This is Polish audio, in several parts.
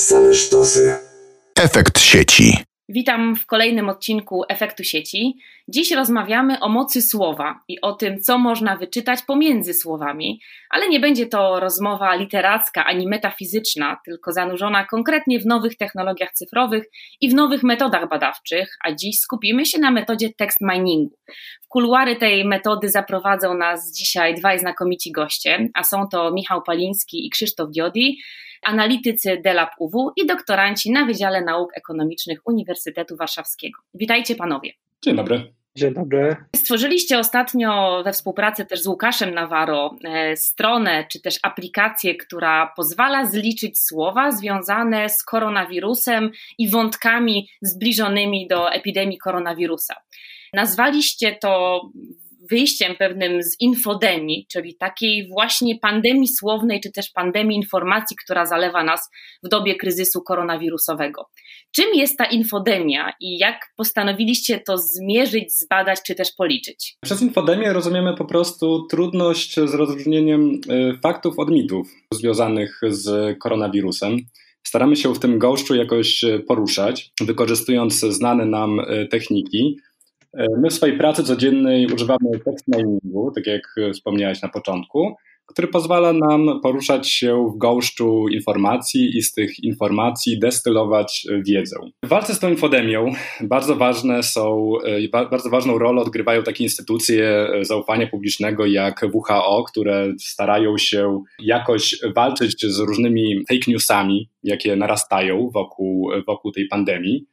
Same sztosy. Efekt sieci. Witam w kolejnym odcinku Efektu Sieci. Dziś rozmawiamy o mocy słowa i o tym, co można wyczytać pomiędzy słowami, ale nie będzie to rozmowa literacka ani metafizyczna, tylko zanurzona konkretnie w nowych technologiach cyfrowych i w nowych metodach badawczych, a dziś skupimy się na metodzie text miningu. W kuluary tej metody zaprowadzą nas dzisiaj dwaj znakomici goście, a są to Michał Paliński i Krzysztof Diodi analitycy DELAB UW i doktoranci na Wydziale Nauk Ekonomicznych Uniwersytetu Warszawskiego. Witajcie panowie. Dzień dobry. Dzień dobry. Stworzyliście ostatnio we współpracy też z Łukaszem Nawaro e, stronę czy też aplikację, która pozwala zliczyć słowa związane z koronawirusem i wątkami zbliżonymi do epidemii koronawirusa. Nazwaliście to wyjściem pewnym z infodemii, czyli takiej właśnie pandemii słownej, czy też pandemii informacji, która zalewa nas w dobie kryzysu koronawirusowego. Czym jest ta infodemia i jak postanowiliście to zmierzyć, zbadać, czy też policzyć? Przez infodemię rozumiemy po prostu trudność z rozróżnieniem y, faktów od mitów związanych z koronawirusem. Staramy się w tym gąszczu jakoś y, poruszać, wykorzystując znane nam y, techniki my w swojej pracy codziennej używamy text miningu, tak jak wspomniałeś na początku, który pozwala nam poruszać się w gąszczu informacji i z tych informacji destylować wiedzę. W walce z tą infodemią bardzo ważne są, e, bardzo ważną rolę odgrywają takie instytucje e, zaufania publicznego jak WHO, które starają się jakoś walczyć z różnymi fake newsami, jakie narastają wokół, wokół tej pandemii.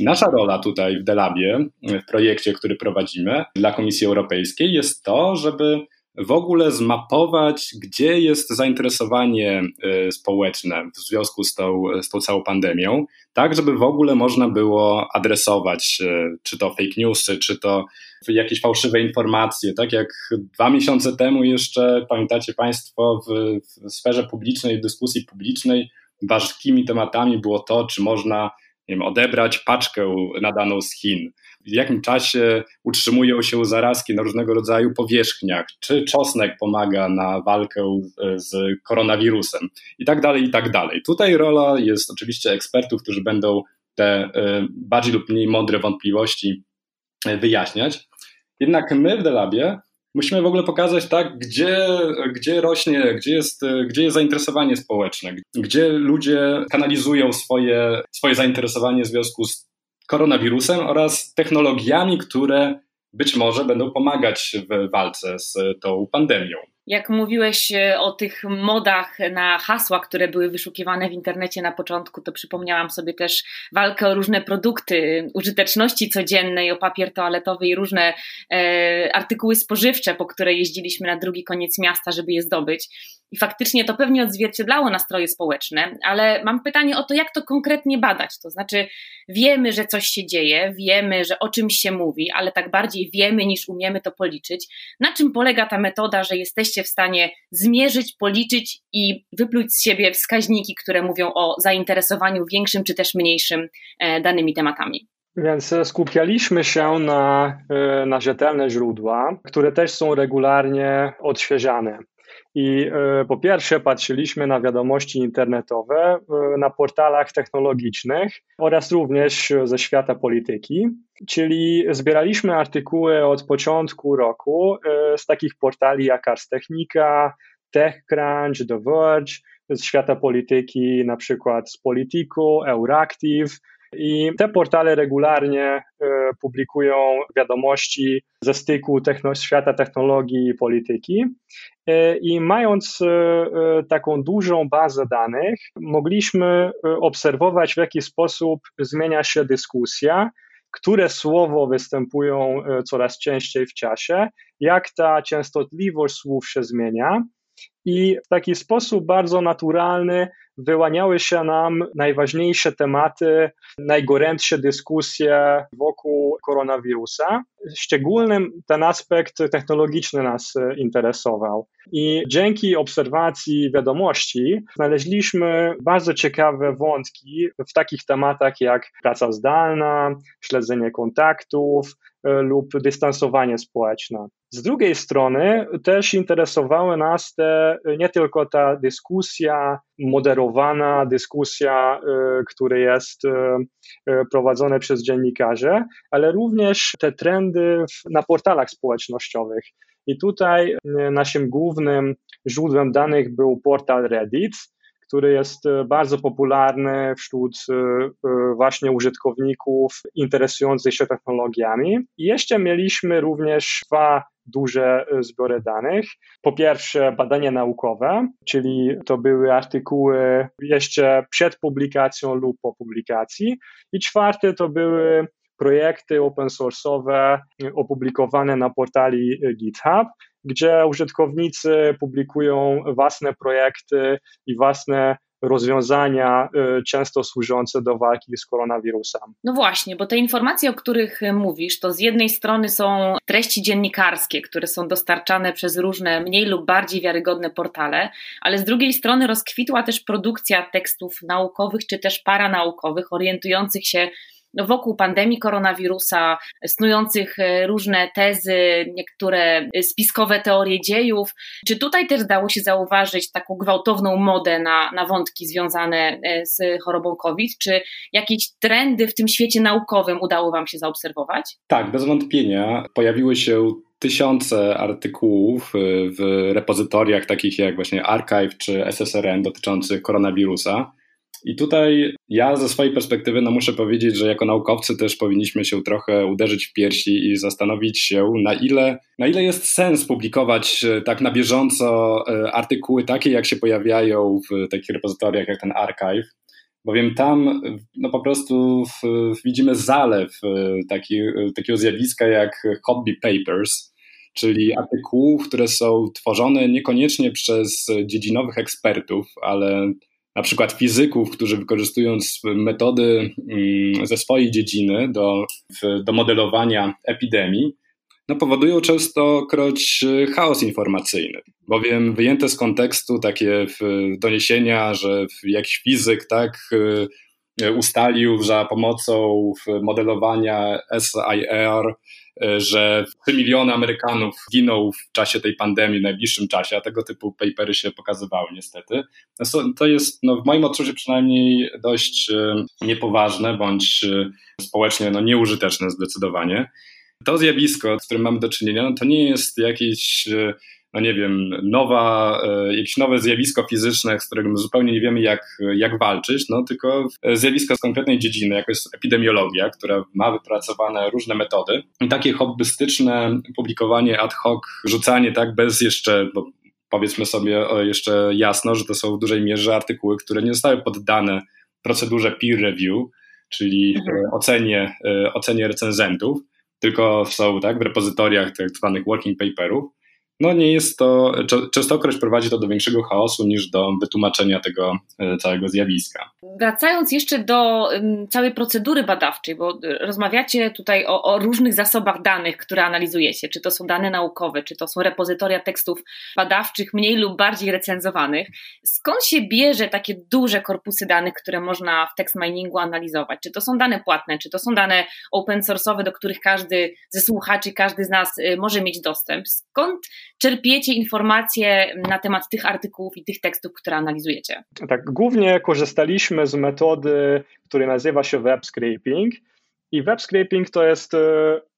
Nasza rola tutaj w Delabie, w projekcie, który prowadzimy dla Komisji Europejskiej, jest to, żeby w ogóle zmapować, gdzie jest zainteresowanie y, społeczne w związku z tą, z tą całą pandemią, tak żeby w ogóle można było adresować y, czy to fake newsy, czy to jakieś fałszywe informacje. Tak jak dwa miesiące temu jeszcze, pamiętacie Państwo, w, w sferze publicznej, w dyskusji publicznej, ważkimi tematami było to, czy można nie wiem, odebrać paczkę nadaną z Chin, w jakim czasie utrzymują się zarazki na różnego rodzaju powierzchniach, czy czosnek pomaga na walkę z koronawirusem i tak dalej, i tak dalej. Tutaj rola jest oczywiście ekspertów, którzy będą te e, bardziej lub mniej mądre wątpliwości e, wyjaśniać. Jednak my w Delabie musimy w ogóle pokazać tak, gdzie, gdzie rośnie, gdzie jest, gdzie jest zainteresowanie społeczne, gdzie ludzie kanalizują swoje, swoje zainteresowanie w związku z koronawirusem oraz technologiami, które być może będą pomagać w walce z tą pandemią. Jak mówiłeś e, o tych modach na hasła, które były wyszukiwane w internecie na początku, to przypomniałam sobie też walkę o różne produkty użyteczności codziennej, o papier toaletowy i różne e, artykuły spożywcze, po które jeździliśmy na drugi koniec miasta, żeby je zdobyć. I faktycznie to pewnie odzwierciedlało nastroje społeczne, ale mam pytanie o to, jak to konkretnie badać. To znaczy, wiemy, że coś się dzieje, wiemy, że o czymś się mówi, ale tak bardziej wiemy niż umiemy to policzyć. Na czym polega ta metoda, że jesteście w stanie zmierzyć, policzyć i wypluć z siebie wskaźniki, które mówią o zainteresowaniu większym czy też mniejszym e, danymi tematami? Więc skupialiśmy się na, e, na rzetelne źródła, które też są regularnie odświeżane. I e, po pierwsze patrzyliśmy na wiadomości internetowe e, na portalach technologicznych oraz również ze świata polityki, czyli zbieraliśmy artykuły od początku roku e, z takich portali jak Ars Technica, TechCrunch, The Verge, z świata polityki, na przykład z Politico, Euractiv, i te portale regularnie e, publikują wiadomości ze styku techno, świata technologii i polityki. E, I mając e, taką dużą bazę danych, mogliśmy obserwować, w jaki sposób zmienia się dyskusja, które słowo występują coraz częściej w czasie, jak ta częstotliwość słów się zmienia. I w taki sposób bardzo naturalny wyłaniały się nam najważniejsze tematy, najgorętsze dyskusje wokół koronawirusa. Szczególnym ten aspekt technologiczny nas interesował. I dzięki obserwacji wiadomości znaleźliśmy bardzo ciekawe wątki w takich tematach jak praca zdalna, śledzenie kontaktów, E, lub dystansowanie społeczne. Z drugiej strony też interesowały nas te nie tylko ta dyskusja, moderowana dyskusja, która jest prowadzona przez dziennikarzy, ale również te trendy na portalach społecznościowych. I tutaj naszym głównym źródłem danych był portal Reddit, który jest e, bardzo popularny wśród e, e, właśnie użytkowników interesujących się technologiami. I jeszcze mieliśmy również dwa duże zbiory danych. Po pierwsze, badania naukowe, czyli to były artykuły jeszcze przed publikacją lub po publikacji. I czwarte, to były projekty open source'owe opublikowane na portali GitHub, gdzie użytkownicy publikują własne projekty i własne rozwiązania, y, często służące do walki z koronawirusem. No właśnie, bo te informacje, o których mówisz, to z jednej strony są treści dziennikarskie, które są dostarczane przez różne mniej lub bardziej wiarygodne portale, ale z drugiej strony rozkwitła też produkcja tekstów naukowych czy też paranaukowych, orientujących się wokół pandemii koronawirusa, snujących e, różne tezy, niektóre spiskowe teorie dziejów. Czy tutaj też dało się zauważyć taką gwałtowną modę na, na wątki związane e, z chorobą COVID? Czy jakieś trendy w tym świecie naukowym udało Wam się zaobserwować? Tak, bez wątpienia. Pojawiły się tysiące artykułów e, w repozytoriach takich jak właśnie Archive czy SSRN dotyczących koronawirusa. I tutaj ja ze swojej perspektywy no muszę powiedzieć, że jako naukowcy też powinniśmy się trochę uderzyć w piersi i zastanowić się, na ile, na ile jest sens publikować e, tak na bieżąco e, artykuły takie, jak się pojawiają w takich repozytoriach jak ten archive, bowiem tam no po prostu w, widzimy zalew e, taki, takiego zjawiska jak hobby papers, czyli artykułów, które są tworzone niekoniecznie przez dziedzinowych ekspertów, ale na przykład fizyków, którzy wykorzystując metody mm, ze swojej dziedziny do, do modelowania epidemii, no powodują częstokroć chaos informacyjny, bowiem wyjęte z kontekstu takie doniesienia, że jakiś fizyk tak y, ustalił za pomocą modelowania SIR że 3 miliony Amerykanów giną w czasie tej pandemii, w najbliższym czasie, a tego typu papery się pokazywały niestety. No, to jest no, w moim odczuciu przynajmniej dość e, niepoważne bądź e, społecznie no, nieużyteczne zdecydowanie. To zjawisko, z którym mamy do czynienia, no, to nie jest jakieś no nie wiem, nowa, e, jakieś nowe zjawisko fizyczne, z którym zupełnie nie wiemy, jak, jak walczyć, no tylko zjawisko z konkretnej dziedziny, jako jest epidemiologia, która ma wypracowane różne metody. I takie hobbystyczne publikowanie ad hoc, rzucanie tak bez jeszcze, bo powiedzmy sobie jeszcze jasno, że to są w dużej mierze artykuły, które nie zostały poddane procedurze peer review, czyli mhm. ocenie, e, ocenie recenzentów, tylko są tak, w repozytoriach tak zwanych working paperów no nie jest to, częstokroć prowadzi to do większego chaosu niż do wytłumaczenia tego e, całego zjawiska. Wracając jeszcze do całej procedury badawczej, bo rozmawiacie tutaj o, o, różnych zasobach danych, które analizujecie, czy to są dane naukowe, czy to są repozytoria tekstów badawczych, mniej lub bardziej recenzowanych. Skąd się bierze takie duże korpusy danych, które można w text miningu analizować? Czy to są dane płatne, czy to są dane open source'owe, do których każdy ze słuchaczy, każdy z nas y, może mieć dostęp? Skąd czerpiecie informacje na temat tych artykułów i tych tekstów, które analizujecie? Tak, głównie korzystaliśmy z metody, która nazywa się web scraping. I web scraping to jest e,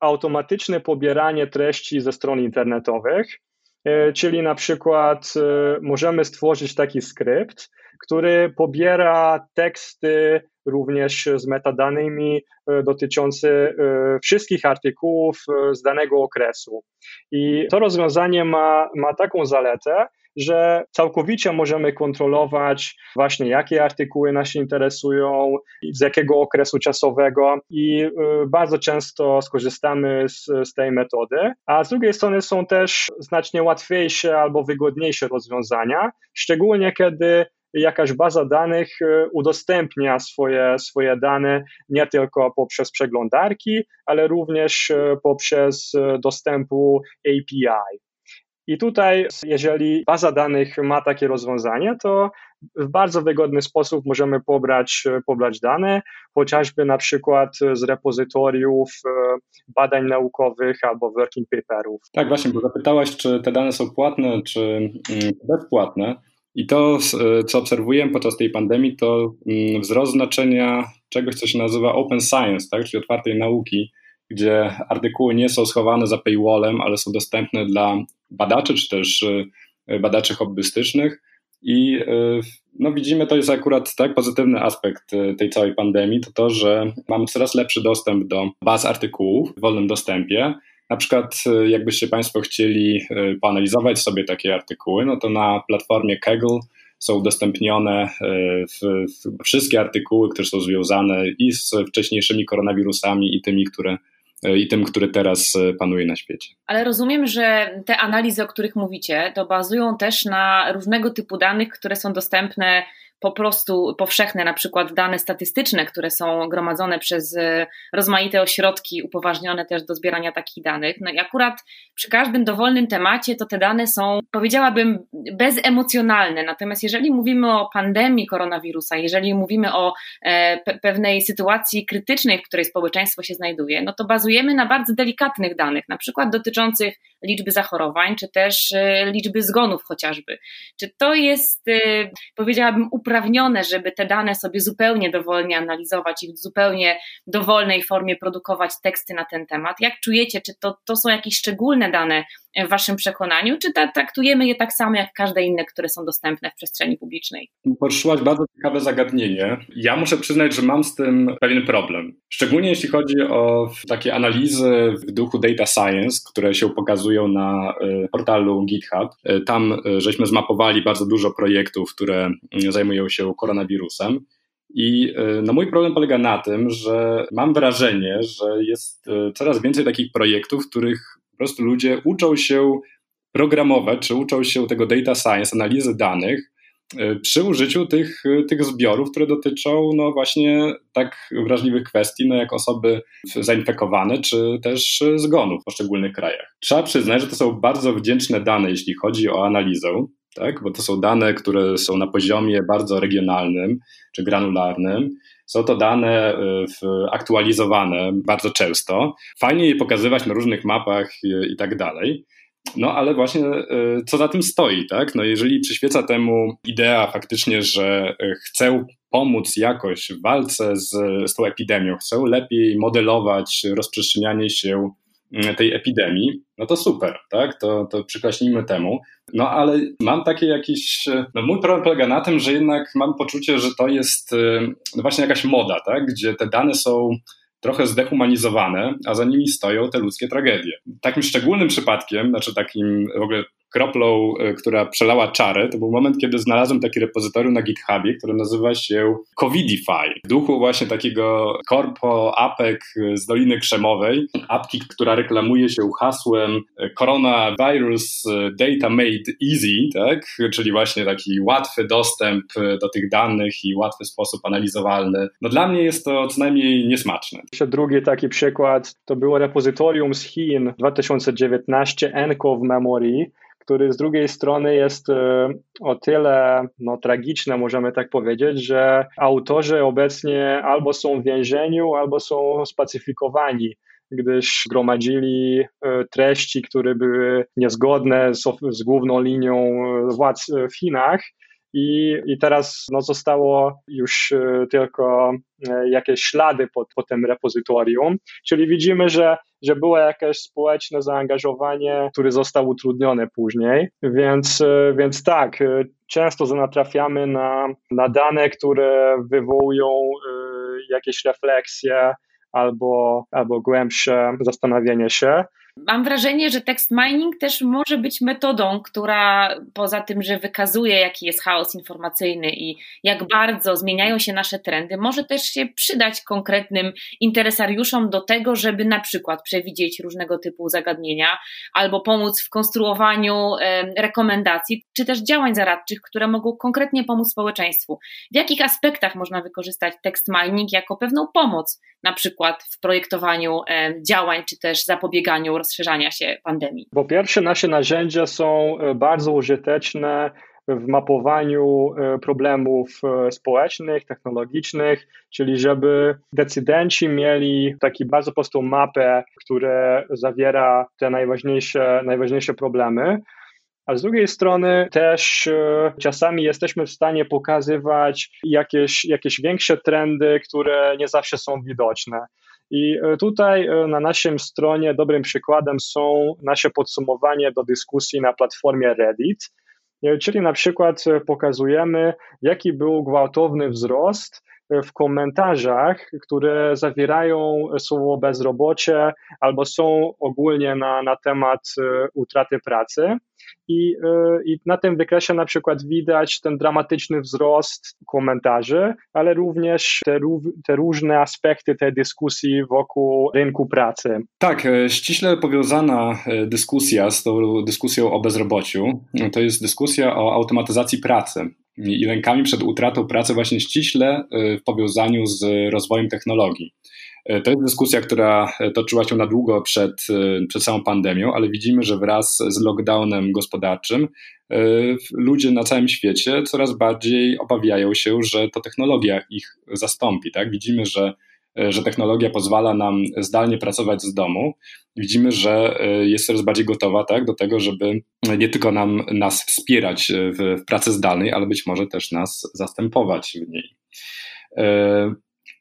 automatyczne pobieranie treści ze stron internetowych, e, czyli na przykład e, możemy stworzyć taki skrypt, który pobiera teksty również z metadanymi e, dotyczący e, wszystkich artykułów e, z danego okresu. I to rozwiązanie ma, ma taką zaletę, że całkowicie możemy kontrolować właśnie jakie artykuły nas interesują, z jakiego okresu czasowego i bardzo często skorzystamy z, z tej metody. A z drugiej strony są też znacznie łatwiejsze albo wygodniejsze rozwiązania, szczególnie kiedy jakaś baza danych e, udostępnia swoje, swoje dane nie tylko poprzez przeglądarki, ale również e, poprzez e, dostępu API. I tutaj, jeżeli baza danych ma takie rozwiązanie, to w bardzo wygodny sposób możemy pobrać, pobrać dane, chociażby na przykład z repozytoriów badań naukowych albo working paperów. Tak, właśnie, bo zapytałaś, czy te dane są płatne, czy mm, bezpłatne. I to, e, co obserwujemy podczas tej pandemii, to mm, wzrost znaczenia czegoś, co się nazywa open science, tak? czyli otwartej nauki, gdzie artykuły nie są schowane za paywallem, ale są dostępne dla badaczy, czy też e, badaczy hobbystycznych. I e, no widzimy, to jest akurat tak pozytywny aspekt tej całej pandemii, to to, że mamy coraz lepszy dostęp do baz artykułów w wolnym dostępie, na przykład, e, jakbyście Państwo chcieli e, poanalizować sobie takie artykuły, no to na platformie Kaggle są udostępnione e, w, w wszystkie artykuły, które są związane i z wcześniejszymi koronawirusami, i tymi, które i tym, który teraz panuje na świecie. Ale rozumiem, że te analizy, o których mówicie, to bazują też na różnego typu danych, które są dostępne po prostu powszechne, na przykład dane statystyczne, które są gromadzone przez e, rozmaite ośrodki upoważnione też do zbierania takich danych. No i akurat przy każdym dowolnym temacie to te dane są, powiedziałabym, bezemocjonalne. Natomiast jeżeli mówimy o pandemii koronawirusa, jeżeli mówimy o e, pe pewnej sytuacji krytycznej, w której społeczeństwo się znajduje, no to bazujemy na bardzo delikatnych danych, na przykład dotyczących liczby zachorowań, czy też e, liczby zgonów chociażby. Czy to jest, powiedziałabym, uprawnione żeby te dane sobie zupełnie dowolnie analizować i w zupełnie dowolnej formie produkować teksty na ten temat. Jak czujecie, czy to, to są jakieś szczególne dane w Waszym przekonaniu, czy ta, traktujemy je tak samo jak każde inne, które są dostępne w przestrzeni publicznej? Poruszyłaś bardzo ciekawe zagadnienie. Ja muszę przyznać, że mam z tym pewien problem. Szczególnie jeśli chodzi o takie analizy w duchu data science, które się na e, portalu GitHub. E, tam e, żeśmy zmapowali bardzo dużo projektów, które zajmują się koronawirusem. I no, mój problem polega na tym, że mam wrażenie, że jest coraz więcej takich projektów, w których po prostu ludzie uczą się programować, czy uczą się tego data science, analizy danych przy użyciu tych, tych zbiorów, które dotyczą no właśnie tak wrażliwych kwestii, no jak osoby zainfekowane, czy też zgonów w poszczególnych krajach. Trzeba przyznać, że to są bardzo wdzięczne dane, jeśli chodzi o analizę, tak? bo to są dane, które są na poziomie bardzo regionalnym czy granularnym. Są to dane aktualizowane bardzo często. Fajnie je pokazywać na różnych mapach i tak dalej. No ale właśnie e, co za tym stoi, tak? No jeżeli przyświeca temu idea faktycznie, że e, chcę pomóc jakoś w walce z, z tą epidemią, chcę lepiej modelować rozprzestrzenianie się Mm, tej epidemii, no to super, tak? To, to przyklaśnijmy temu. No ale mam takie jakieś. No mój problem polega na tym, że jednak mam poczucie, że to jest no właśnie jakaś moda, tak? Gdzie te dane są trochę zdehumanizowane, a za nimi stoją te ludzkie tragedie. Takim szczególnym przypadkiem, znaczy takim w ogóle kroplą, e, która przelała czarę, to był moment, kiedy znalazłem taki repozytorium na GitHubie, które nazywa się Covidify. W duchu właśnie takiego korpo apek z Doliny Krzemowej, apki, która reklamuje się hasłem e, Coronavirus e, Data Made Easy, tak? czyli właśnie taki łatwy dostęp do tych danych i łatwy sposób analizowalny. No dla mnie jest to co najmniej niesmaczne. Jeszcze drugi taki przykład to było repozytorium z Chin 2019 ENCOV Memory, który z drugiej strony jest e, o tyle no, tragiczny, możemy tak powiedzieć, że autorzy obecnie albo są w więzieniu, albo są spacyfikowani gdyż gromadzili e, treści, które były niezgodne z, z główną linią e, władz w Chinach i, i teraz no, zostało już e, tylko e, jakieś ślady pod, pod tym repozytorium, czyli widzimy, że, że było jakieś społeczne zaangażowanie, które zostało utrudnione później, więc, e, więc tak, często natrafiamy na, na dane, które wywołują jakieś refleksje albo, albo głębsze zastanowienie się. Mam wrażenie, że text mining też może być metodą, która poza tym, że wykazuje, jaki jest chaos informacyjny i jak bardzo zmieniają się nasze trendy, może też się przydać konkretnym interesariuszom do tego, żeby na przykład przewidzieć różnego typu zagadnienia albo pomóc w konstruowaniu rekomendacji czy też działań zaradczych, które mogą konkretnie pomóc społeczeństwu. W jakich aspektach można wykorzystać text mining jako pewną pomoc, na przykład w projektowaniu działań czy też zapobieganiu rozszerzania się pandemii? Po pierwsze, nasze narzędzia są bardzo użyteczne w mapowaniu problemów społecznych, technologicznych, czyli żeby decydenci mieli taki bardzo prostą mapę, która zawiera te najważniejsze, najważniejsze problemy. A z drugiej strony też e, czasami jesteśmy w stanie pokazywać jakieś, jakieś większe trendy, które nie zawsze są widoczne. I e, tutaj e, na naszym stronie dobrym przykładem są nasze podsumowanie do dyskusji na platformie Reddit, czyli na przykład pokazujemy, jaki był gwałtowny wzrost w komentarzach, które zawierają słowo bezrobocie albo są ogólnie na, na temat utraty pracy. I, e, I na tym wykresie na przykład widać ten dramatyczny wzrost komentarzy, ale również te, te różne aspekty tej dyskusji wokół rynku pracy. Tak, e, ściśle powiązana e, dyskusja z tą dyskusją o bezrobociu to jest dyskusja o automatyzacji pracy i lękami przed utratą pracy właśnie ściśle w powiązaniu z rozwojem technologii. E, to jest dyskusja, która e, toczyła się na długo przed, e, przed samą pandemią, ale widzimy, że wraz z lockdownem gospodarczym ludzie na całym świecie coraz bardziej obawiają się, że to technologia ich zastąpi. Tak? Widzimy, że, że technologia pozwala nam zdalnie pracować z domu. Widzimy, że jest coraz bardziej gotowa tak, do tego, żeby nie tylko nam, nas wspierać w, w pracy zdalnej, ale być może też nas zastępować w niej.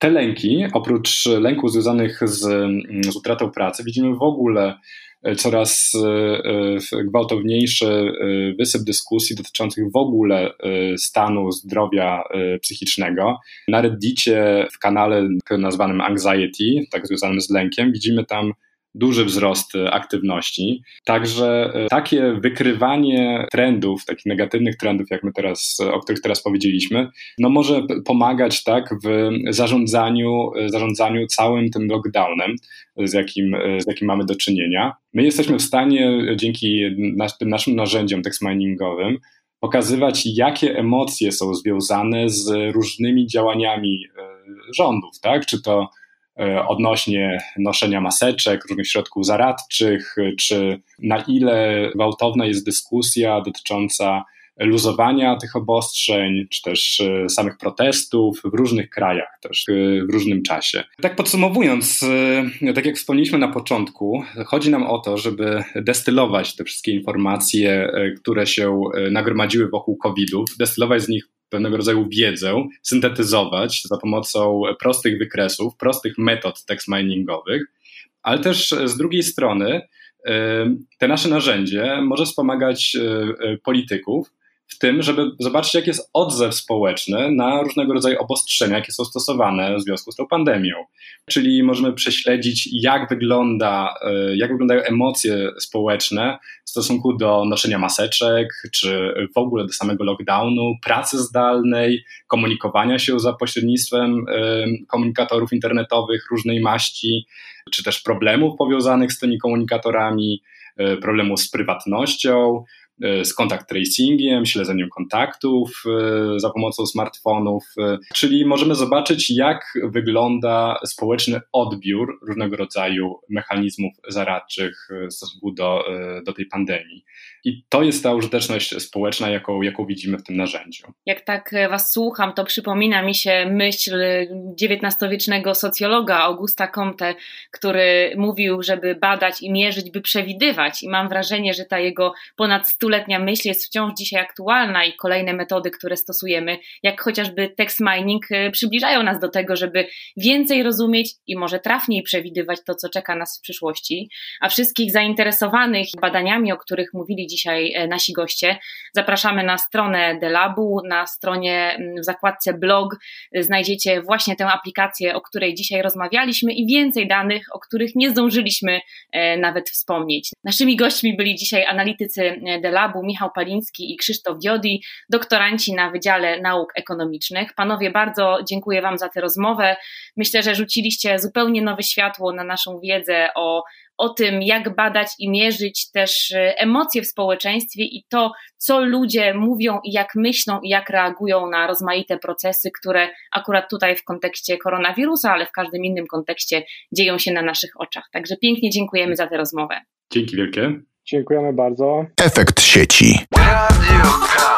Te lęki, oprócz lęków związanych z, z utratą pracy, widzimy w ogóle e, coraz e, e, gwałtowniejszy wysyp dyskusji dotyczących w ogóle stanu zdrowia psychicznego. Na Reddicie w kanale nazwanym Anxiety, tak związanym z lękiem, widzimy tam duży wzrost e, aktywności. Także e, takie wykrywanie trendów, takich negatywnych trendów, jak my teraz, e, o których teraz powiedzieliśmy, no może pomagać tak w zarządzaniu, zarządzaniu całym tym lockdownem, z jakim, z jakim mamy do czynienia. My jesteśmy w stanie dzięki nas, tym naszym narzędziom text miningowym pokazywać, jakie emocje są związane z różnymi działaniami rządów, tak? Czy to odnośnie noszenia maseczek, różnych środków zaradczych, czy na ile gwałtowna jest dyskusja dotycząca luzowania tych obostrzeń, czy też e, samych protestów w różnych krajach, też e, w różnym czasie. Tak podsumowując, tak jak wspomnieliśmy na początku, chodzi nam o to, żeby destylować te wszystkie informacje, które się nagromadziły wokół COVID-u, destylować z nich pewnego rodzaju wiedzę, syntetyzować za pomocą prostych wykresów, prostych metod text miningowych, ale też z drugiej strony te nasze narzędzie może wspomagać e, polityków w tym, żeby zobaczyć, jaki jest odzew społeczny na różnego rodzaju obostrzenia, jakie są stosowane w związku z tą pandemią. Czyli możemy prześledzić, jak, wygląda, e, jak wyglądają emocje społeczne w stosunku do noszenia maseczek, czy w ogóle do samego lockdownu, pracy zdalnej, komunikowania się za pośrednictwem e, komunikatorów internetowych różnej maści, czy też problemów powiązanych z tymi komunikatorami, e, problemu z prywatnością, z kontakt tracingiem, śledzeniem kontaktów e, za pomocą smartfonów, e, czyli możemy zobaczyć, jak wygląda społeczny odbiór różnego rodzaju mechanizmów zaradczych w stosunku do, do tej pandemii. I to jest ta użyteczność społeczna, jaką, jaką widzimy w tym narzędziu. Jak tak Was słucham, to przypomina mi się myśl XIX-wiecznego socjologa Augusta Comte, który mówił, żeby badać i mierzyć, by przewidywać. I mam wrażenie, że ta jego ponad stuletnia myśl jest wciąż dzisiaj aktualna i kolejne metody, które stosujemy, jak chociażby text mining, przybliżają nas do tego, żeby więcej rozumieć i może trafniej przewidywać to, co czeka nas w przyszłości. A wszystkich zainteresowanych badaniami, o których mówili dzisiaj e, nasi goście. Zapraszamy na stronę Delabu, na stronie w zakładce blog e, znajdziecie właśnie tę aplikację, o której dzisiaj rozmawialiśmy i więcej danych, o których nie zdążyliśmy e, nawet wspomnieć. Naszymi gośćmi byli dzisiaj analitycy Delabu Michał Paliński i Krzysztof Diodi, doktoranci na Wydziale Nauk Ekonomicznych. Panowie, bardzo dziękuję Wam za tę rozmowę. Myślę, że rzuciliście zupełnie nowe światło na naszą wiedzę o o tym, jak badać i mierzyć też e, emocje w społeczeństwie i to, co ludzie mówią i jak myślą i jak reagują na rozmaite procesy, które akurat tutaj w kontekście koronawirusa, ale w każdym innym kontekście dzieją się na naszych oczach. Także pięknie dziękujemy za tę rozmowę. Dzięki wielkie. Dziękujemy bardzo. Efekt sieci. Radio